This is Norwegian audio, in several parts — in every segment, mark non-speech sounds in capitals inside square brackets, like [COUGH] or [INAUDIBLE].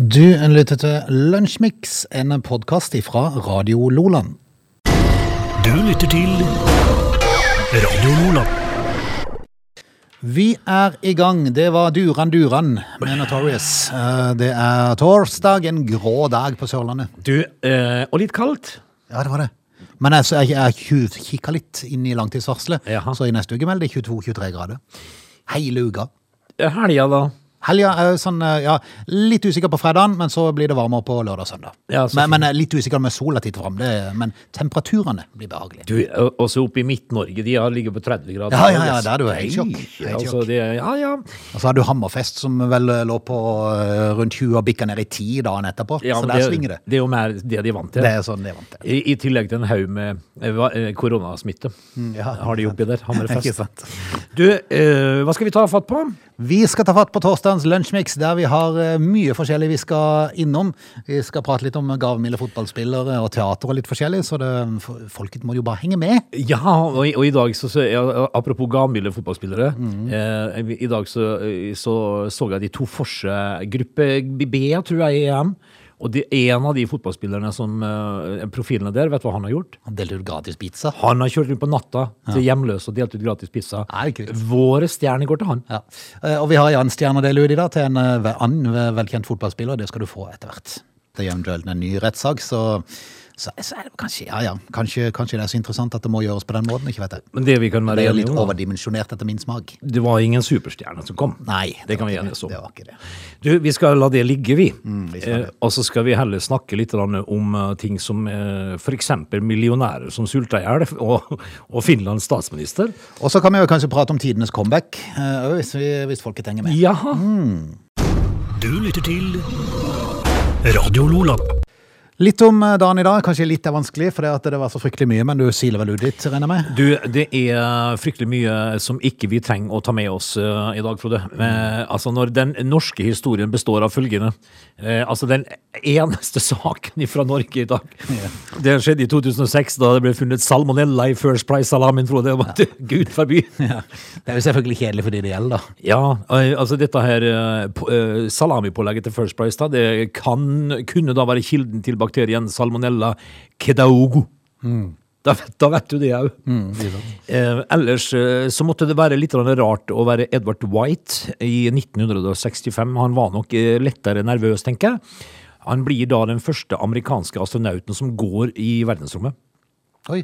Du lytter til Lunsjmix, en podkast fra Radio Loland. Du lytter til Radio Loland. Vi er i gang. Det var Duran Duran med Notorious. Eh, Det er torsdag, en grå dag på Sørlandet. Du, eh, og litt kaldt. Ja, det var det. Men jeg, jeg, jeg kikka litt inn i langtidsvarselet, Jaha. så i neste uke melder det 22-23 grader. Hele uka. Helga, da. Helga er sånn, eh, ja, litt usikker på fredagen, men så blir det varmere på lørdag og søndag. Ja, men, men er litt usikker med sola titt fram, det, men temperaturene blir behagelige. Du, også oppe i Midt-Norge, de har ligget på 30 grader. Ja, ja, ja, der er du helt sjokk. Altså, det, ja, ja. Og så hadde du Hammerfest, som vel eh, lå på eh, rundt 20 og bikka ned i 10 dagen etterpå. ja så der der svinger det. Det er jo mer det de er vant til. Det er sånn de er vant til. I, I tillegg til en haug med eh, eh, koronasmitte. ja, har de oppi der. [LAUGHS] Hammerfest. Du, eh, hva skal vi ta fatt på? Vi skal ta fatt på torsdagens lunsjmix, der vi har eh, mye forskjellig vi skal innom. Vi skal prate litt om gavmilde fotballspillere og teater og litt forskjellig, så det, folket må jo bare henge med. Ja, og i, og i dag så, så Apropos gavmilde fotballspillere. Mm. Eh, I dag så, så så jeg de to Forse gruppe B, tror jeg, i EM. Og det en av de fotballspillerne som uh, Profilene der, vet du hva han har gjort? Han delte ut gratis pizza. Han har kjørt rundt på natta til hjemløse og delt ut gratis pizza. Våre stjerner går til han. Ja. Eh, Og vi har en stjerne å dele ut i dag til en eh, annen velkjent fotballspiller. Det skal du få etter hvert. Det er eventuelt en ny rettssak, så, så, så er det kanskje, ja, ja, kanskje, kanskje det er så interessant at det må gjøres på den måten. ikke vet jeg. Men det vi kan Det være er jo litt om, overdimensjonert etter min smak. det var ingen superstjerne som kom. Nei, Det kan vi enes om. Det var ikke det. Du, vi skal la det ligge, vi. vi eh, og så skal vi heller snakke litt om eh, ting som eh, f.eks. millionærer som sulta i hjel, [LAUGHS] og, og Finlands statsminister. Og så kan vi jo kanskje prate om tidenes comeback, eh, hvis, vi, hvis folket henger med. Ja, Du lytter til Radio Lola. Litt om eh, dagen i dag. Kanskje litt er vanskelig, for det, at det var så fryktelig mye, men du siler vel ut ditt, regner jeg med? du, det er fryktelig mye som ikke vi trenger å ta med oss uh, i dag, Frode. Men, altså, når den norske historien består av følgende eh, Altså, den eneste [LAUGHS] saken fra Norge i dag, det skjedde i 2006, da det ble funnet salmonella i First Price-salamin, Frode. Gud forby. Ja. Det er jo selvfølgelig kjedelig for de det gjelder, da. Ja, altså dette her salamipålegget til First Price, da, det kan, kunne da være kilden til bakterien salmonella kedaugo. Da, vet- da vet du det òg. eh, ellers eh, så måtte det være litt rart å være Edward White i 1965. Han var nok eh, lettere nervøs, tenker jeg. Han blir da den første amerikanske astronauten som går i verdensrommet. Oi.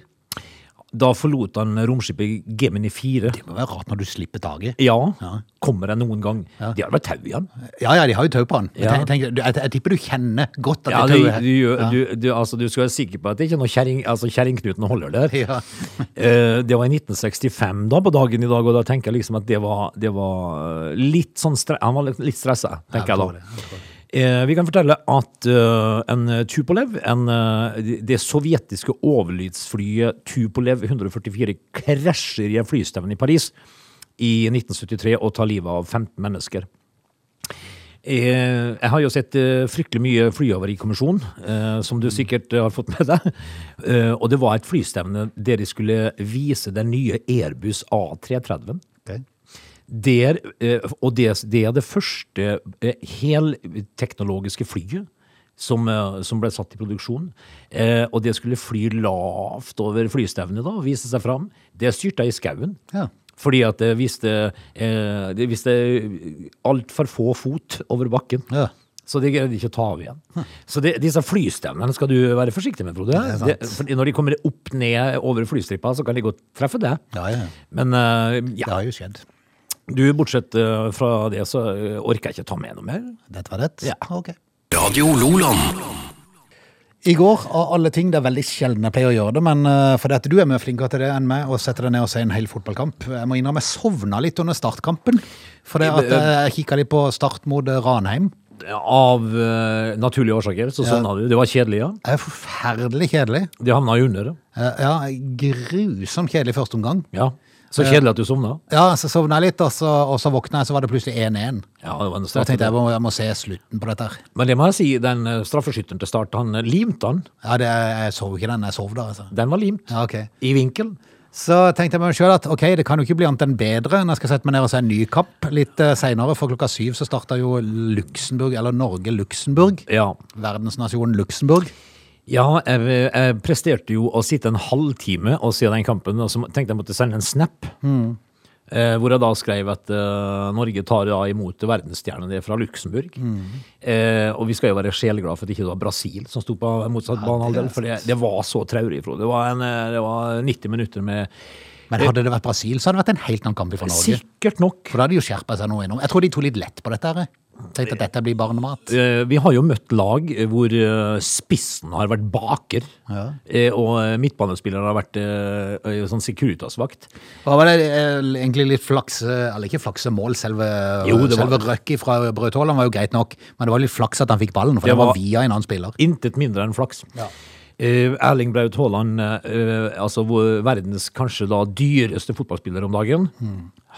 Da forlot han romskipet Gemini 4. Det må være rart når du slipper taket. Ja, kommer det noen gang? De har vel tau i han? Ja, ja, de har jo tau på han. Ja. Jeg, tenker, jeg, jeg tipper du kjenner godt at Ja, det tauet du, Ja. du, du, altså, du skal være sikker på at det ikke er noe kjerring, altså, kjerringknuten holder der. Ja. [LAUGHS] Eh, det var i 1965 da, på dagen i dag, og da tenker jeg liksom at det var, det var litt sånn Han var litt, stressa, tenker jeg, da. Eh, vi kan fortelle at eh, en Tupolev, en, eh, det- sovjetiske overlydsflyet Tupolev 144, krasjer i en flystevne i Paris i 1973 og tar livet av 15 mennesker. Jeg har jo sett fryktelig mye flyhavarikommisjon, som du sikkert har fått med deg. Og det var et flystevne der de skulle vise den nye Airbus A330. Ok. Der, eh, og det, det er det første eh, helteknologiske flyet som, eh, som ble satt i produksjon. Eh, Og det skulle fly lavt over flystevnet da, og vise seg fram. Det styrta i skauen. Ja. Fordi at det viste, eh, det viste altfor få fot over bakken. Ja. Så det greide de ikke å ta av igjen. Så det, disse flystevnene skal du være forsiktig med, Frode. når de kommer opp ned over flystripa, så kan de godt treffe det. Ja, ja. Men eh, Det har jo skjedd. Du, bortsett eh, fra det, så eh, orker jeg ikke ta med noe mer. Dette var det? Ja. Ok. Radio Loland. I går, av alle ting, det er veldig sjelden jeg pleier å gjøre det, men for fordi at du er mye flinkere til det enn meg, og setter deg ned og ser en hel fotballkamp. Jeg må innrømme, jeg sovna litt under startkampen. For det at eh, jeg kikka litt på start mot eh, Ranheim. Av uh, naturlige årsaker så sånn hadde du. Det var kjedelig, ja. Det er forferdelig kjedelig. De havna jo under. det. Uh, ja, grusomt kjedelig første omgang. Ja. Så kjedelig at du sovna. Ja, så sovna jeg litt, og så, og så våkna jeg, så var det plutselig 1-1. Ja, det var en Så da tenkte jeg, må, jeg må se slutten på dette her. Men det må jeg si, den eh, straffeskytteren til start, han eh, limte han. Ja, det, jeg sov ikke den, jeg sov da, altså. Den var limt. Ja, ok. I vinkel. Så tenkte jeg meg selv at ok, det kan jo ikke bli annet enn bedre når jeg skal sette meg ned og se en ny kapp litt uh, senere. For klokka syv så starta jo Luxembourg, eller Norge-Luxembourg. Ja. Verdensnasjonen Luxembourg. Ja, jeg, jeg presterte jo å sitte en halvtime og se den kampen, og så tenkte jeg måtte sende en snap. Eh, hvor jeg da skrev at eh, Norge tar da imot verdensstjernene fra Luxembourg. Eh, og vi skal jo være sjeleglade for at det ikke var Brasil som sto på motsatt banehalvdel, for det, det var så traurig, Frode. Det var, eh, det var 90 minutter med Men hadde det vært Brasil, så hadde det vært en helt annen kamp for Norge. Sikkert nok. For da hadde de jo skjerpa seg noe innom. Jeg tror de tok litt lett på dette. her. Tenkte at dette blir barnemat. Eh, Vi har jo møtt lag hvor eh, spissen har vært baker, Ja. eh, og eh, midtbanespilleren har vært eh, eh, sånn Securitas-vakt. Hva var det eh, egentlig litt flakse, eller ikke flaksemål, selve, Jo, det var- selve røkket fra Brødtålen var jo greit nok, men det var litt flaks at han fikk ballen, for Det det var var- via en annen spiller. Intet mindre enn flaks. Ja. Uh, Erling Braut Haaland, uh, altså verdens kanskje da dyreste fotballspiller om dagen,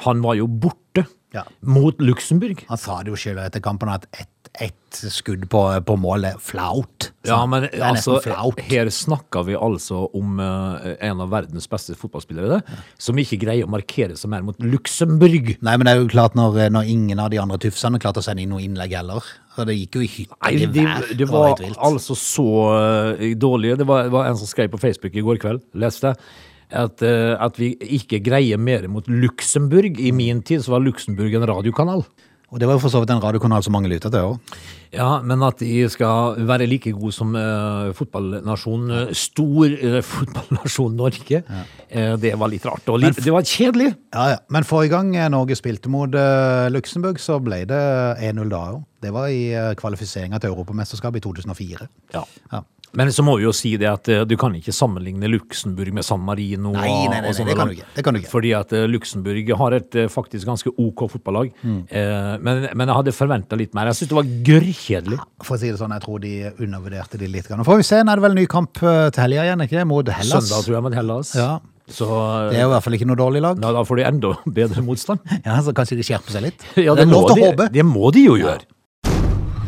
han var jo borte Ja. mot Luxembourg. Han sa det jo selv etter kampen at ett et skudd på, på mål er flaut. Så Ja, men det altså, her snakker vi altså om uh, en av verdens beste fotballspillere, som ikke greier å markere seg mer mot Luxembourg. Nei, men det er jo klart når, når ingen av de andre tufsene klarte å sende inn noe innlegg heller. Så det gikk jo i Nei, i det, vær. det var helt vilt. altså så uh, dårlig. Det var, det var en som skrev på Facebook i går kveld, leste jeg, at, eh, at vi ikke greier mer mot Luxembourg. I min tid så var Luxembourg en radiokanal. Og det var jo for så vidt en radiokanal som mange lytta til òg. Ja, men at de skal være like gode som uh, fotballnasjon, eh, stor uh, [LAUGHS] fotballnasjon Norge, eh, det var litt rart. Og litt, det var kjedelig. Ja, ja. Men forrige gang eh, Norge spilte mot uh, Luxembourg, så ble det 1-0 da òg. Det var i uh, kvalifiseringa til Europamesterskapet i 2004. Ja. Ja. Men så må vi jo si det at eh, du kan ikke sammenligne Luxembourg med San Marino. Nei, nei, nei, nei, det kan. Det kan du ikke. Fordi at eh, Luxembourg har et eh, faktisk ganske OK fotballag. Mm. Eh, men, men jeg hadde forventa litt mer. Jeg syns det var gørrkjedelig. For å si det sånn, jeg tror de undervurderte de litt. Nå Får vi se, nå er det vel en ny kamp eh, til helga igjen, ikke? Mot Hellas. Søndag, tror jeg, mot Hellas. Ja. Så Det er jo i hvert fall ikke noe dårlig lag. da, da får de enda [LAUGHS] bedre motstand. [LAUGHS] Ja, Så kanskje de skjerper seg litt. Ja, det er må lov til de, å håpe. Det må de jo gjøre.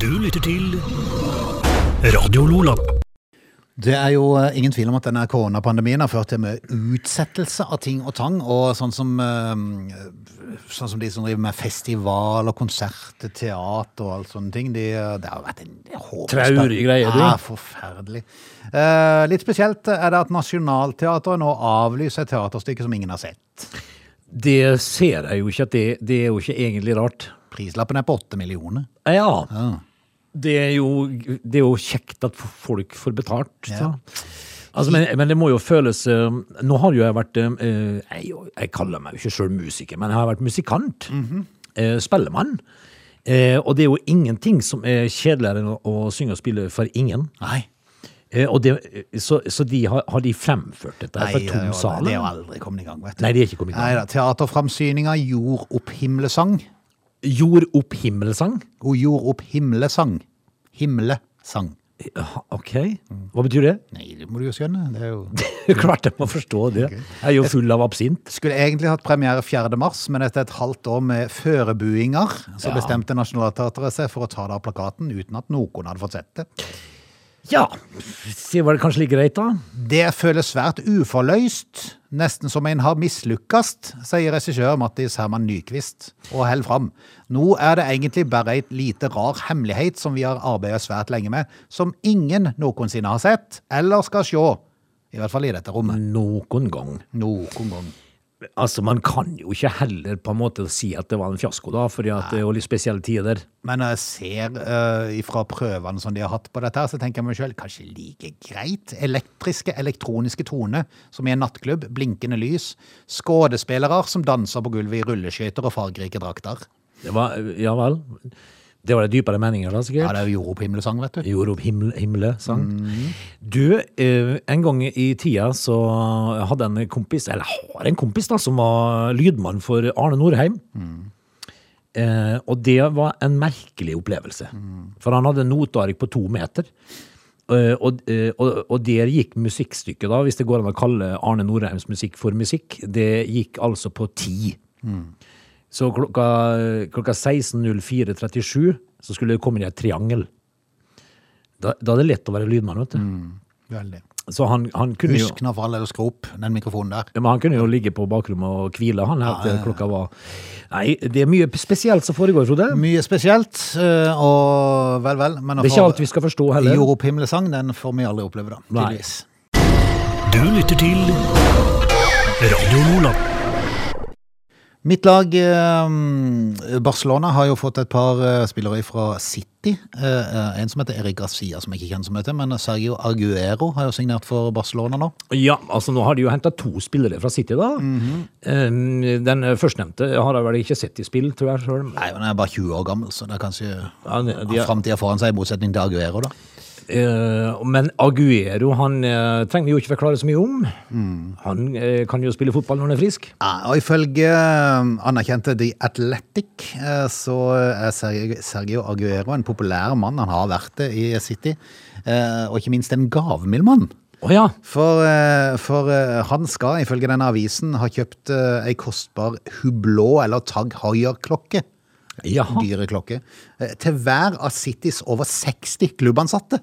Du lytter til Radio Lola. Det er jo eh, ingen tvil om at denne koronapandemien har ført til med utsettelse av ting og tang. Og sånn som, eh, sånn som de som driver med festival og konserter, teater og alt sånne ting. De, det har vært en Traurig greie, du. Ja, forferdelig. Eh, litt spesielt er det at Nationaltheatret nå avlyser et teaterstykke som ingen har sett. Det ser jeg jo ikke at det, det er jo ikke egentlig rart. Prislappen er på åtte millioner. Ja. Ja. Det er, jo, det er jo kjekt at folk får betalt. Ja. Altså, men, men det må jo føles eh, Nå har jo jeg vært eh, jeg, jeg kaller meg jo ikke sjøl musiker, men jeg har vært musikant. eh, spellemann. Eh, og det er jo ingenting som er kjedeligere enn å, synge og spille for ingen. Nei. Og det, så, så de har, har de fremført dette Nei, for tom sal? Det er jo aldri kommet i gang, vet du. Nei, de er ikke kommet i gang. Teaterframsyninga Jord opp himmelsang. Jord opp himmelsang? Hun jord opp himlesang. Himlesang. Ok, hva betyr det? Nei, det må du jo skjønne. Det er jo [LAUGHS] Klart jeg må forstå det. Jeg er jo full av absint. Skulle egentlig hatt premiere 4. mars, men etter et halvt år med førebuinger, så Ja. bestemte Nationaltheatret seg for å ta det av plakaten uten at noen hadde fått sett det. Ja, det var det kanskje like greit, da. Det føles svært uforløst, nesten som en har mislykkast, sier regissør Mattis Herman Nyquist, og held fram. Nå er det egentlig bare et lite rar hemmelighet som vi har arbeidet svært lenge med, som ingen noensinne har sett, eller skal se. I hvert fall i dette rommet. Noen gang. Noen gang. Altså, man kan jo ikke heller på en måte si at det var en fiasko, da, fordi at det er jo litt spesielle tider. Men når jeg ser uh, fra prøvene som de har hatt på dette, her, så tenker jeg meg selv, kanskje like greit. Elektriske, elektroniske toner, som i en nattklubb, blinkende lys. Skådespillere som danser på gulvet i rulleskøyter og fargerike drakter. Det var, ja vel. Det var det dypere meninger, da, sikkert? Ja, det er jo jord opp himmelsang, vet du. Jord opp himmel, Mm. Du, eh, en gang i tida så hadde en kompis, eller har en kompis da, som var lydmann for Arne Norheim. Eh, og det var en merkelig opplevelse. For han hadde noteark på to meter. Eh, og, eh, og, og der gikk musikkstykket, da, hvis det går an å kalle Arne Norheims musikk for musikk, det gikk altså på ti. Så klokka, klokka 16.04.37 så skulle det komme inn et triangel. Da, da er det lett å være lydmann, vet du. Veldig. Så han, han kunne jo Husk når for all del å skru opp den mikrofonen der. Ja, Men han kunne jo ligge på bakrommet og hvile, han her til klokka var Nei, det er mye spesielt som foregår, Frode. Mye spesielt, eh, og vel, vel. Men Det er ikke alt vi skal forstå heller. Jord himmelsang, den får vi aldri oppleve, da. Tydeligvis. Du lytter til Mitt lag, eh, Barcelona, har jo fått et par eh, spillere fra City. Eh, En som heter Erik Garcia, som jeg ikke kjenner som heter, men Sergio Aguero har jo signert for Barcelona nå. Ja, altså nå har de jo henta to spillere fra City, da. Eh, Den førstnevnte har jeg vel ikke sett i spill, tror jeg Selv. Nei, men Han er bare 20 år gammel, så det er kanskje Ja, de er- framtida foran seg, i motsetning til Aguero, da. Eh, men Aguero han uh, trenger vi jo ikke forklare så mye om. Han uh, kan jo spille fotball når han er frisk. Ja, og ifølge anerkjente The Athletic, så er Sergio- Aguero en populær mann. Han har vært det i City, og ikke minst en gavmild mann. Oh, ja. For, for han skal, ifølge denne avisen, ha kjøpt ei kostbar Hublot eller Tag Heuer-klokke. Jaha. Dyre klokke. Til hver av Citys over 60 klubbansatte.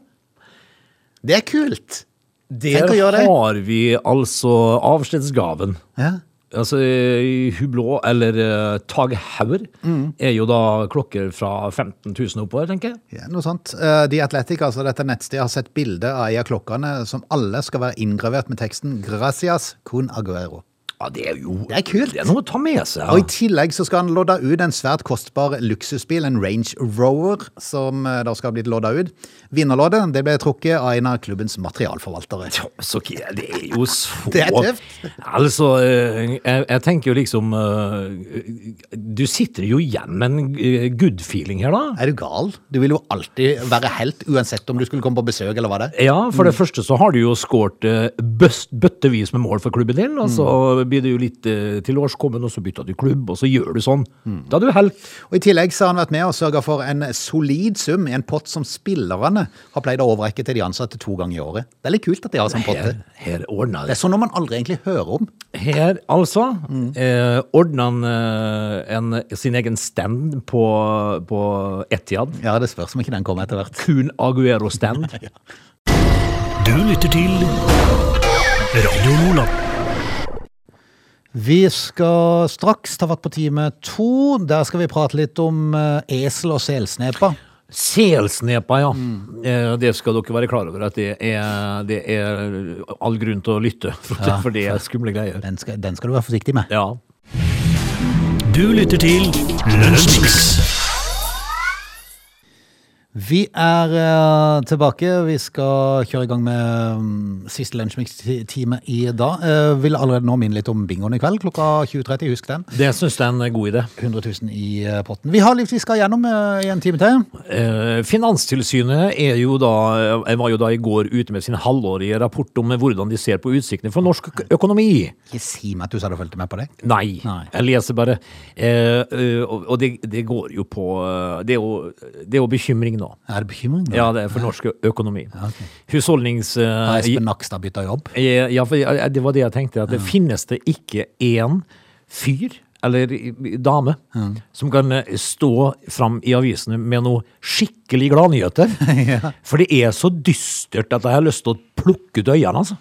Det er kult! Der har vi altså avskjedsgaven. Ja. Altså, Hublå, eller uh, Tag Heuer Mm. er jo da klokker fra 15 000 oppover, tenker jeg. Ja, noe sånt. Uh, The Athletic, altså dette nettstedet, har sett bilde av ei av klokkene som alle skal være inngravert med teksten 'Gracias con Aguero'. Ja, det er jo Det er kult. Det er noe å ta med seg. Og i tillegg så skal han lodde ut en svært kostbar luksusbil, en Range Rover, som eh, da skal ha blitt lodda ut. Vinnerloddet det ble trukket av en av klubbens materialforvaltere. Så det er jo så [LAUGHS] Det er tøft. Altså, eh, jeg, jeg tenker jo liksom eh, Du sitter jo igjen med en good feeling her, da. Er du gal? Du vil jo alltid være helt, uansett om du skulle komme på besøk eller hva det er. Ja, for det første så har du jo skåret bøttevis med mål for klubben din, og så blir det jo litt eh, til årskommen, og så bytter du klubb, og så gjør du sånn. Da er du helt. Og I tillegg så har han vært med og sørga for en solid sum i en pott som spillerne har pleid å overrekke til de ansatte to ganger i året. Det er litt kult at de har sånn potte. Her, her Det det. er sånn noe man aldri egentlig hører om. Her, altså, eh, ordner han eh, en, sin egen stand på, på Etiad. Ja, det spørs om ikke den kommer etter hvert. Kun Aguero-stand. [LAUGHS] Du lytter til Radio Lola. Vi skal straks ta fatt på time to. Der skal vi prate litt om eh, esel og selsnepa. Selsnepa, ja. Mm. Det skal dere være klar over at det er, det er all grunn til å lytte, [LAUGHS] for, det, for det er skumle greier. Den skal, den skal du være forsiktig med. Ja. Du lytter til Lunsjmix. Vi er uh, tilbake. Vi skal kjøre i gang med um, siste lunsjmix-time i dag. Uh, vil allerede nå minne litt om bingoen i kveld klokka 20.30. Husk den. Det syns jeg er en god idé. 100 000 i uh, potten. Vi har litt vi skal gjennom i en time til. Finanstilsynet er jo da, var jo da i går ute med sin halvårige rapport om hvordan de ser på utsiktene for norsk økonomi. Ikke si meg at du sa du fulgte med på det. Nei, Nei. jeg leser bare. Og det, det går jo på Det er jo, det er jo bekymring nå. Er det bekymring? da? Ja, det er for norsk økonomi. Husholdnings... eh, Har Espen Nakstad bytta jobb? Ja, for det var det jeg tenkte. At det finnes det ikke én fyr eller dame dame som kan stå fram i avisene med noe skikkelig gladnyheter. [LAUGHS] For det er så dystert at jeg har lyst til å plukke ut øynene, altså.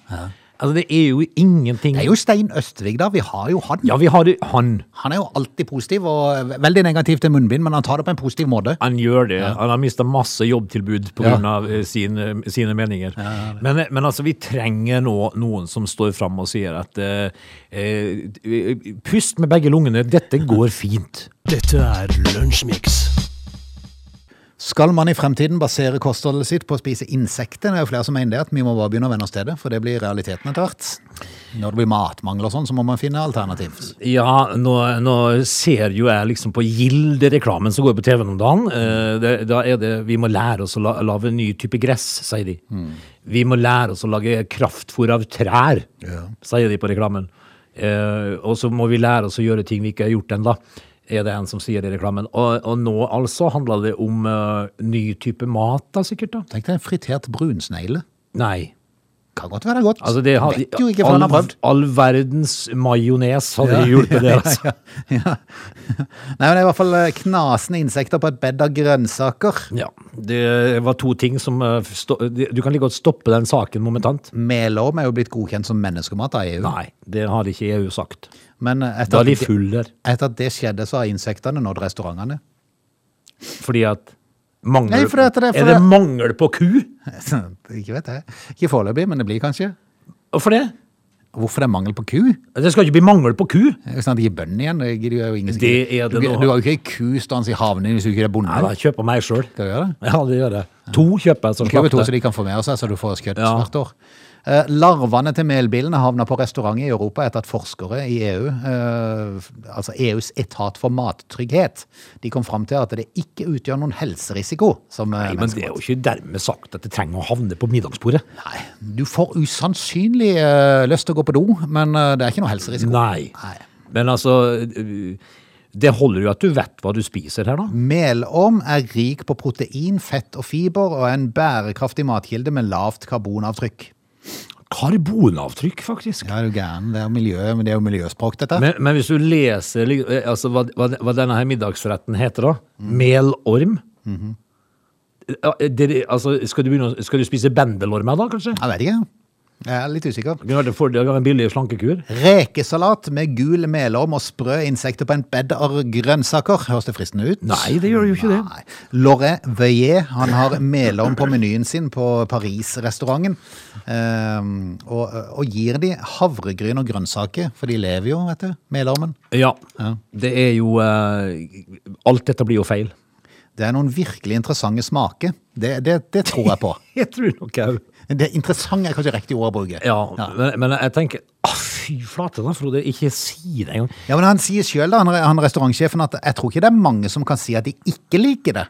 Altså, det er jo ingenting Det er jo Stein Østvik, da. Vi har jo han. Ja, vi har han. Han er jo alltid positiv, og veldig negativ til munnbind, men han tar det på en positiv måte. Han gjør det. Han har mista masse jobbtilbud pga. Ja. av eh, sine, sine meninger. Men, men altså, vi trenger nå noen som står fram og sier at eh, eh, Pust med begge lungene, dette går fint. Dette er Lunsjmix. Skal man i fremtiden basere kostholdet sitt på å spise insekter? Det er jo flere som mener det, at vi må bare begynne å venne oss til det, for det blir realiteten etter hvert. Når det blir matmangel og sånn, så må man finne alternativt. Ja, nå, nå ser jo jeg liksom på Gilde-reklamen som går på TV-en om dagen. Eh, det, da er det Vi må lære oss å la, lage en ny type gress, sier de. Vi må lære oss å lage kraftfôr av trær, sier de på reklamen. Eh, og så må vi lære oss å gjøre ting vi ikke har gjort ennå. Er det en som sier det i reklamen. Og, og nå altså handler det om uh, ny type mat, da sikkert? da? Tenk deg en fritert brunsnegle. Nei. Kan godt være godt. Altså, det har, Vet jo ikke, hva han har prøvd. all verdens majones hadde hjulpet det. [LAUGHS] Altså. ja. [LAUGHS] Nei, men det er i hvert fall eh, knasende insekter på et bed av grønnsaker. Ja, det var to ting som eh, Du kan like godt stoppe den saken momentant. Melorm er jo blitt godkjent som menneskemat av EU. Nei, det har ikke EU sagt. Men etter, Da er de full der. etter at det skjedde, så har insektene nådd restaurantene. Fordi at mangel, Nei, for det for Er det mangel på ku? [LAUGHS] ikke vet jeg. Ikke foreløpig, men det blir kanskje. Hvorfor det? Hvorfor det er mangel på ku? Det skal ikke bli mangel på ku. Sånn at de er bønder igjen. Det gidder jo ingen Det er det du, du har jo ikke ei ku stående i havnen hvis du ikke er bonde. Nei, da kjøper meg sjøl. Skal du gjøre det? Ja, det gjør det. To kjøper jeg som Kjøper to så de kan få med seg, så du får kjøtt Ja. hvert år. Eh, larvene til melbilene havna på restaurant i Europa etter at forskere i EU, eh, altså EUs etat for mattrygghet, de kom fram til at det ikke utgjør noen helserisiko. Som, eh, Nei, men det er jo ikke dermed sagt at det trenger å havne på middagsbordet. Nei, du får usannsynlig lyst til å gå på do, men det er ikke noe helserisiko. Nei. Nei. Men altså Det holder jo at du vet hva du spiser her, da. Melorm er rik på protein, fett og fiber, og er en bærekraftig matkilde med lavt karbonavtrykk. Karbonavtrykk, faktisk. Ja, er du gæren? Det er jo, miljø, men det er jo miljøspråk, dette. Men, men hvis du leser eh, altså, hva, hva, hva denne her middagsretten heter, da Mm. Melorm. Mm -hmm. det, altså, skal, du begynne, skal du spise bendelormer da, kanskje? Jeg vet ikke. Jeg er litt usikker. En fordel av en billig slankekur. Rekesalat med gul melorm og sprø insekter på en bed av grønnsaker. Høres det fristende ut? Nei, det gjør det jo ikke det. Nei. Laurent Veuillet han har melorm på menyen sin på Paris-restauranten. Um, og, og gir de havregryn og grønnsaker, for de lever jo, vet du, melormen. Ja. Ja. Det er jo uh, Alt dette blir jo feil. Det er noen virkelig interessante smaker. Det, det, det tror jeg på. [LAUGHS] Jeg tror nok òg. Det interessante er kanskje riktig ord å bruke. Ja, Men, men jeg tenker Å, fy flate, da, Frode. Ikke si det engang. Ja, men Han sier sjøl, han, han restaurantsjefen, at jeg tror ikke det er mange som kan si at de ikke liker det.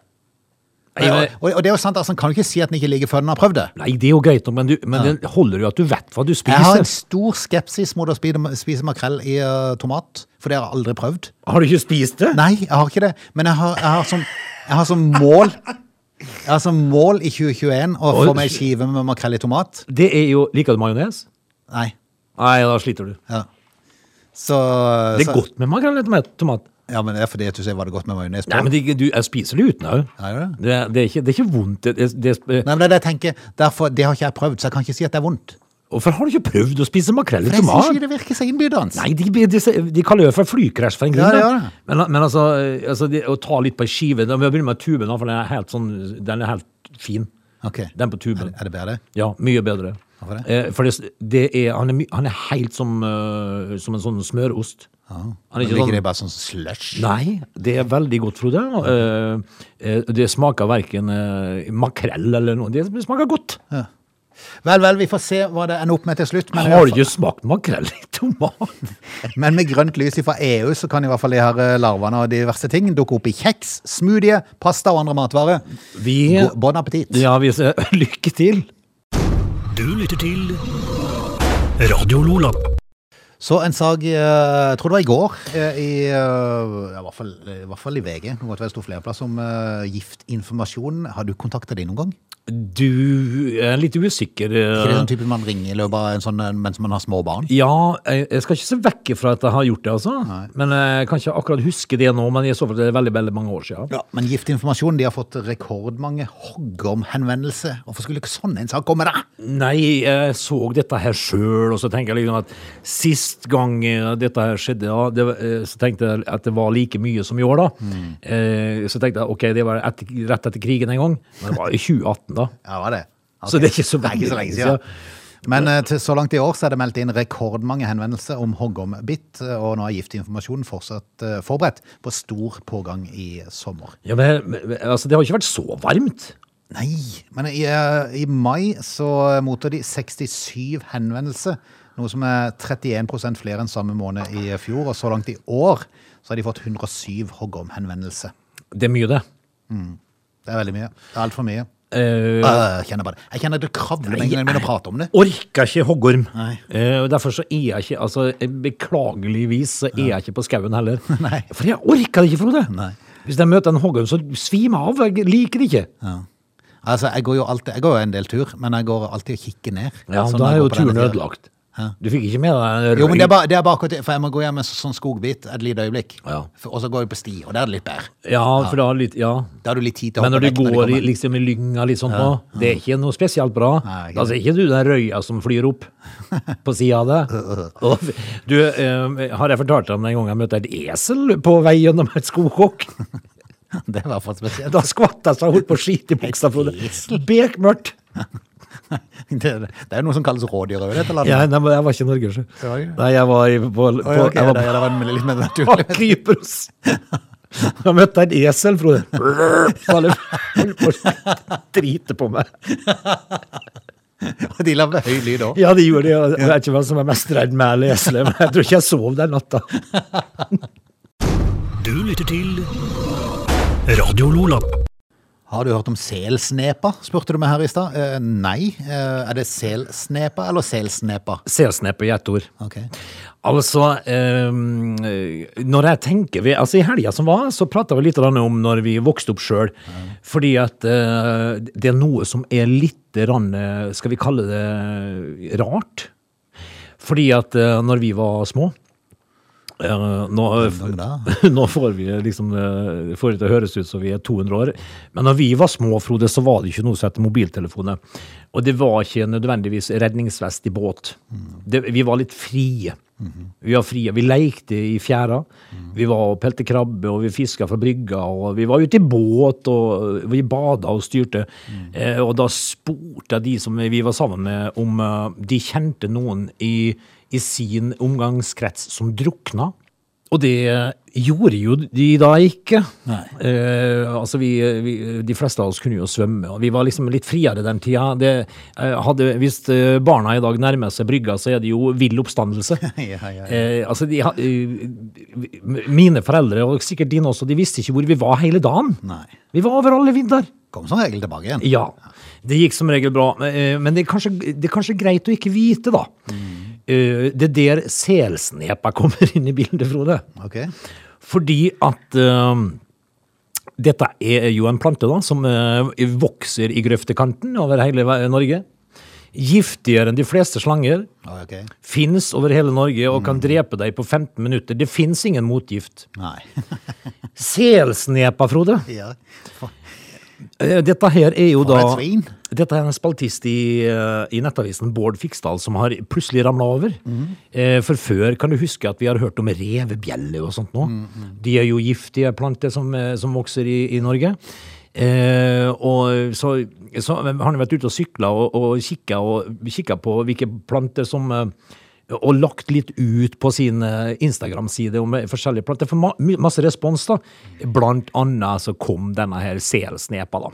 Ja, og, og det er jo sant, altså, Han kan jo ikke si at den ikke liker før den har prøvd det. Nei, det er jo greit, men, du, men det holder jo at du vet hva du spiser. Jeg har en stor skepsis mot å spise makrell i uh, tomat, for det har jeg aldri prøvd. Har du ikke spist det? Nei, jeg har ikke det, men jeg har, jeg har, som, jeg har som mål Som mål i 2021 å få meg skive med makrell i tomat. Det er jo Liker du majones? Nei. Nei, da sliter du. Ja. Så, Det er så, godt med makrell i tomat-. Ja, men det er fordi at du sier var det godt med majones på. Nei, men det, du, jeg spiser det uten òg. Det? Det, det, det er ikke vondt. Det, det, det, Nei, men det er det jeg tenker. Derfor, det har ikke jeg prøvd, så jeg kan ikke si at det er vondt. Hvorfor har du ikke prøvd å spise makrell i For jeg syns tomat? ikke det virker så innbydende. Nei, de, de, de kaller det for flykrasj for en grunn. Ja, det. Men, men altså, altså de, å ta litt på ei skive Vi begynner med tuben, for den er helt, sånn, den er helt fin. Ok. Den på tuben. Er det bedre? Ja, mye bedre. Hvorfor det? Eh, for det, det er, han, er, han er helt som, uh, som en sånn smørost. Han er Liker ikke sånn, det bare sånn slush? Nei, det er veldig godt, Frode. Uh, uh, det smaker verken eh, makrell eller noe. Det smaker godt. Vel, vel, vi får se hva det ender opp med til slutt. Men, Har du ikke smakt makrell i tomat? [LAUGHS] men med grønt lys fra EU så kan i hvert fall de her eh, larvene og diverse ting dukke opp i kjeks, smoothie, pasta og andre matvarer. Vi Bon appétit. Ja, vi ser [LAUGHS] Lykke til. Du lytter til Radio Lola. Så en sak, eh, jeg tror det var i går, eh, i, eh, ja, i, hvert fall, i hvert fall i VG, det måtte være stå flere plasser, om uh, giftinformasjon. Har du kontaktet dem noen gang? Du er litt usikker. Ikke det sånn type man ringer i løpet av en sånn, mens man har små barn? Ja, jeg, jeg skal ikke se vekk fra at jeg har gjort det, altså. Men jeg kan ikke akkurat huske det nå, men i så fall det er veldig, veldig mange år siden. Ja, men Giftinformasjon de har fått rekordmange hoggormhenvendelser. Hvorfor skulle ikke sånn en sak komme, da? Nei, jeg så dette her sjøl, og så tenker jeg liksom at sist gang eh, dette her skjedde, ja, det, eh, så tenkte jeg at det var like mye som i år, da. Eh, Så tenkte jeg ok, det var etter, rett etter krigen en gang, men det var i 2018, da. Ja, var det. Så det er ikke så Det er ikke så veldig lenge siden. Men eh, til så langt i år så er det meldt inn rekordmange henvendelser om hoggormbitt, eh, og nå er giftinformasjonen fortsatt eh, forberedt på stor pågang i sommer. Ja, men, altså, det har ikke vært så varmt. Nei, men i, i mai så mottar de 67 henvendelser, noe som er 31% flere enn samme måned i fjor, og så langt i år så har de fått 107 hoggormhenvendelser. Det er mye, det. Det er veldig mye. Det er altfor mye. Uh, Jeg kjenner bare. Jeg kjenner det kravler når jeg begynner å prate om det. orker ikke hoggorm. Eh, derfor så er jeg ikke altså, Beklageligvis så er jeg ikke på skauen heller. [LAUGHS] Nei. For jeg orker det ikke, Frode. Nei. Hvis jeg møter en hoggorm, så svimer jeg av. Jeg liker det ikke. Ja. Altså, jeg går jo alltid, jeg går jo en del tur, men jeg går alltid og kikker ned. Ja, Sånn da er jo turen tida. Ødelagt. Du fikk ikke med deg Jo, men det er bare, det er bare akkurat det, for jeg må gå hjem med sånn skogbit et lite øyeblikk. Ja. For- Og så går jeg på sti, og der er det litt bedre. Ja, for da, litt, ja. Da har du litt tid til å Men når du vekk går når i, liksom i lynga litt sånn på, det er ikke noe spesielt bra. Nei, ikke Da ser ikke du den røya som flyr opp på sida av deg. [LAUGHS] Du, eh, har jeg fortalt deg om den gangen jeg møtte et esel på vei gjennom et skogkokk? [LAUGHS] Det var i hvert fall spesielt. Da skvatt jeg så jeg holdt på å skite i buksa. Bekmørkt. Det, [LAUGHS] det er jo noe som kalles rådyr òg i dette landet. Ja, nei, men jeg var ikke i Norge, sjø. Nei, jeg var i- på, på, oh, okay, jeg var da er det litt mer på naturlig. Kypros. Jeg møtte en esel, Frode. [LAUGHS] Drite på meg. Og de lagde høy lyd òg. Ja, de gjorde det. Jeg vet ikke hvem som er mest redd med eller eselet, men jeg tror ikke jeg sov den natta. Du lytter til Radio Lola. Har du hørt om selsnepa, spurte du meg her i stad. Eh, nei. Eh, er det selsnepa eller selsnepa? Selsnepa i ett ord. Okay. Altså, eh, når jeg tenker vi, Altså, i helga som var, så prata vi litt om når vi vokste opp sjøl. Fordi at eh, det er noe som er litt grann, eh, Skal vi kalle det rart? Fordi at eh, når vi var små eh, nå, [LAUGHS] nå får vi liksom eh, får det til å høres ut som vi er 200 år. Men når vi var små, Frode, så var det ikke noe som het mobiltelefoner. Og det var ikke nødvendigvis redningsvest i båt. Det, vi var litt frie. Vi var frie. Vi lekte i fjæra. Vi var og pelte krabbe, og vi fiska fra brygga, og vi var ute i båt, og vi bada og styrte. Eh, og da spurte jeg de som vi var sammen med, om eh, de kjente noen i, i sin omgangskrets som drukna. Og det gjorde jo de da ikke. Nei. Eh, altså vi, vi, de fleste av oss kunne jo svømme, og vi var liksom litt friere den tida. Det, eh, hadde, hvis eh, barna i dag nærmer seg brygga, så er det jo vill oppstandelse. [LAUGHS] Ja, ja, ja. Eh, altså de, eh, mine foreldre, og sikkert dine også, de visste ikke hvor vi var hele dagen. Nei. Vi var over alle vidder. Kom som regel tilbake igjen. Ja, det gikk som regel bra. eh, Men det er kanskje, det er kanskje greit å ikke vite, da. Eh, Det er der selsnepa kommer inn i bildet, Frode. Okay. Fordi at uh, dette er jo en plante da, som uh, vokser i grøftekanten over hele Norge. Giftigere enn de fleste slanger. Okay. Fins over hele Norge og kan drepe deg på 15 minutter. Det fins ingen motgift. Nei. Selsnepa, Frode. [LAUGHS] ja. For... Dette her er jo For da et svin. Dette er en spaltist i, eh, i nettavisen Bård Fiksdal som har plutselig ramla over. Eh, For før kan du huske at vi har hørt om revebjeller og sånt nå. De er jo giftige planter som, eh, som vokser i, i Norge. Eh, og så, så har han vært ute og sykla og, og kikka, og kikka på hvilke planter som og lagt litt ut på sin Instagram-side om forskjellige planter. For ma masse respons, da. Blant annet så kom denne her selsnepa, da.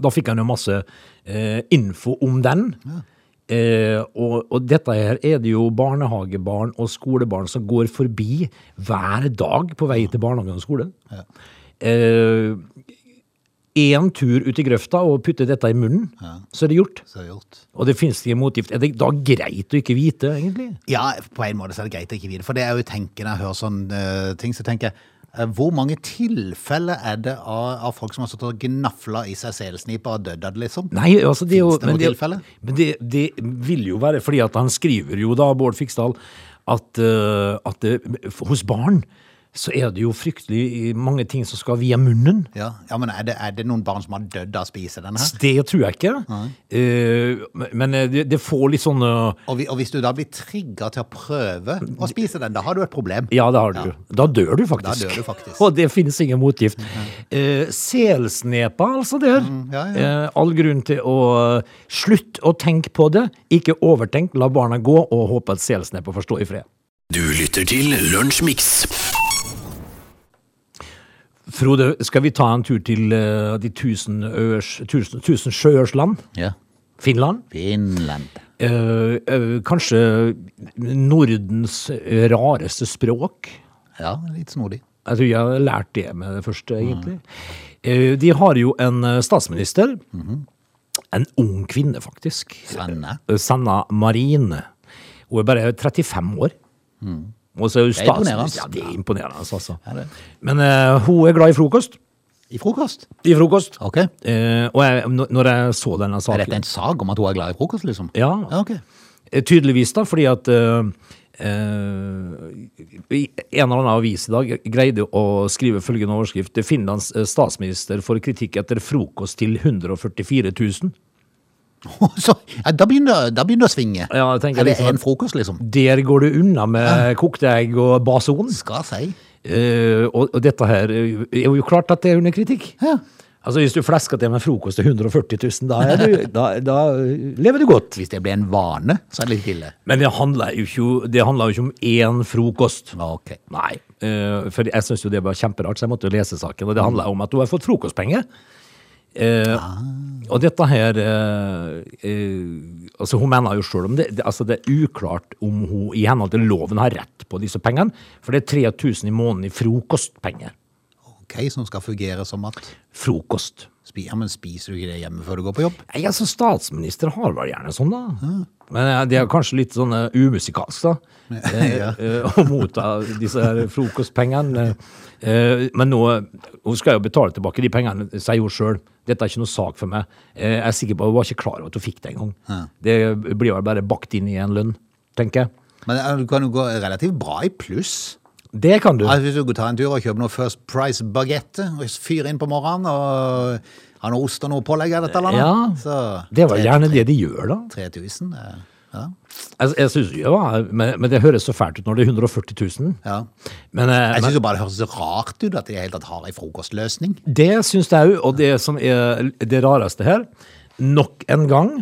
Da fikk han jo masse eh, info om den. Eh, og, og dette her er det jo barnehagebarn og skolebarn som går forbi hver dag på vei til barnehagen og skolen. Eh, Én tur ut i grøfta og putte dette i munnen, så er det gjort. Så er det gjort. Og det finnes ikke motgift. Er det da greit å ikke vite, egentlig? Ja, på en måte så er det greit å ikke vite. For det er jo tenkende, jeg hører sånne uh, ting, så tenker jeg eh, hvor mange tilfeller er det av, av folk som har stått og gnafla i seg selsnipa og dødd av det, liksom? Nei, altså det er jo det men det, tilfelle? Men det, det vil jo være fordi at han skriver jo da, Bård Fiksdal, at, uh, at det, hos barn så er det jo fryktelig mange ting som skal via munnen. Ja, ja men er det, er det noen barn som har dødd av å spise den her? Det tror jeg ikke. Uh, men eh, det, det får litt sånn eh, Og, og hvis du da blir trigga til å prøve å spise den, da har du et problem. Ja, det har du. Da dør du faktisk. Da dør du faktisk. [LAUGHS] Og det finnes ingen motgift. Eh, selsnepa, altså, der. Mm, ja, ja. Eh, all grunn til å uh, slutte å tenke på det. Ikke overtenk, la barna gå, og håpe at selsnepa får stå i fred. Du lytter til Lunsjmix. Frode, skal vi ta en tur til uh, de tusen, øers, tusen, tusen sjøers land? Ja. Finland? Finland. Uh, uh, kanskje Nordens rareste språk? Ja, litt snodig. Jeg tror jeg har lært det med det første, egentlig. Eh, De har jo en statsminister. En ung kvinne, faktisk. Sanna. Sanna Marin. Hun er bare 35 år. Og så er er imponerende. Ja, det er imponerende, altså. Ja, det. Men uh, hun er glad i frokost. I frokost? i frokost. Ok. Eh, og jeg, når jeg så denne saken Er dette en sag om at hun er glad i frokost, liksom? Ja, Ja, ok. Eh, Tydeligvis, da, fordi at uh, en eller annen avis i dag greide å skrive følgende overskrift. Finlands statsminister får kritikk etter frokost til 144 000. [LAUGHS] Så, ja, da, begynner, da begynner det å svinge. Ja, jeg tenker er det liksom en frokost, liksom? Der går du unna med kokte egg og bason. Skal si. Uh, og, og dette her eh, er jo klart at det er under kritikk. Ja. Altså Hvis du flesker til med frokost til 140 000, da, du, [LAUGHS] da, da lever du godt. Hvis det blir en vane, så er det litt ille. Men det handler jo ikke, det handler jo ikke om én frokost. Ok. Nei, Uh, for jeg syns jo det var kjemperart, så jeg måtte jo lese saken. Og det handler om at hun har fått frokostpenger. Eh, Og dette her eh, eh, Altså Hun mener jo sjøl om det, det Altså det er uklart om hun i henhold til loven har rett på disse pengene. For det er 3000 i måneden i frokostpenger. Ok, Som skal fungere som at Frokost. Spi- ja, Men spiser du ikke det hjemme før du går på jobb? Nei, altså Statsminister har vel gjerne sånn, da. Men eh, det er kanskje litt sånn eh, umusikalsk, da. eh, Ja. eh, [LAUGHS] Å motta disse her frokostpengene. Eh, Men nå Hun skal jo betale tilbake de pengene, sier hun sjøl. Dette er ikke noe sak for meg. Eh, Jeg er sikker på Hun var ikke klar over at hun fikk det engang. Det blir vel bare bakt inn i en lønn, tenker jeg. Men eh, du kan jo gå relativt bra i pluss. Det kan du. Altså, hvis du går ta en tur og kjøper noe First Price bagette og fyrer inn på morgenen og har noe ost og noe pålegg av dette eller Ja. annet, så Det var gjerne det de gjør, da. 3000. eh, Ja. Jeg, jeg synes, ja, men, men det høres så fælt ut når det er 140 000. ja. Men, eh, Jeg syns det bare det høres så rart ut at de helt tatt har ei frokostløsning. Det syns jeg òg, og det som er det rareste her, nok en gang,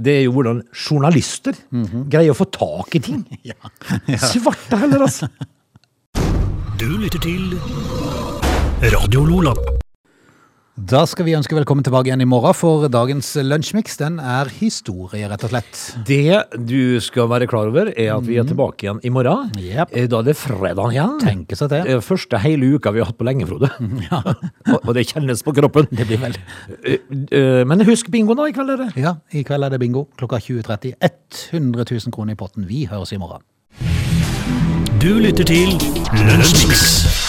det er jo hvordan journalister greier å få tak i ting. [LAUGHS] Ja. Svarte heller, altså. Du lytter til Radio Lola. Da skal vi ønske velkommen tilbake igjen i morgen, for dagens lunsjmiks den er historie, rett og slett. Det du skal være klar over, er at vi er tilbake igjen i morgen. Jep. Eh, Da er det fredag igjen. Tenke seg til. Eh, Første hele uka vi har hatt på lenge, Frode. [LAUGHS] [LAUGHS] og, og det kjennes på kroppen. Det blir vel Eh, Men husk bingoen da i kveld, er det. Ja, i kveld er det bingo klokka 20.30. 100 000 kroner i potten. Vi høres i morgen. Du lytter til Lunsjmix.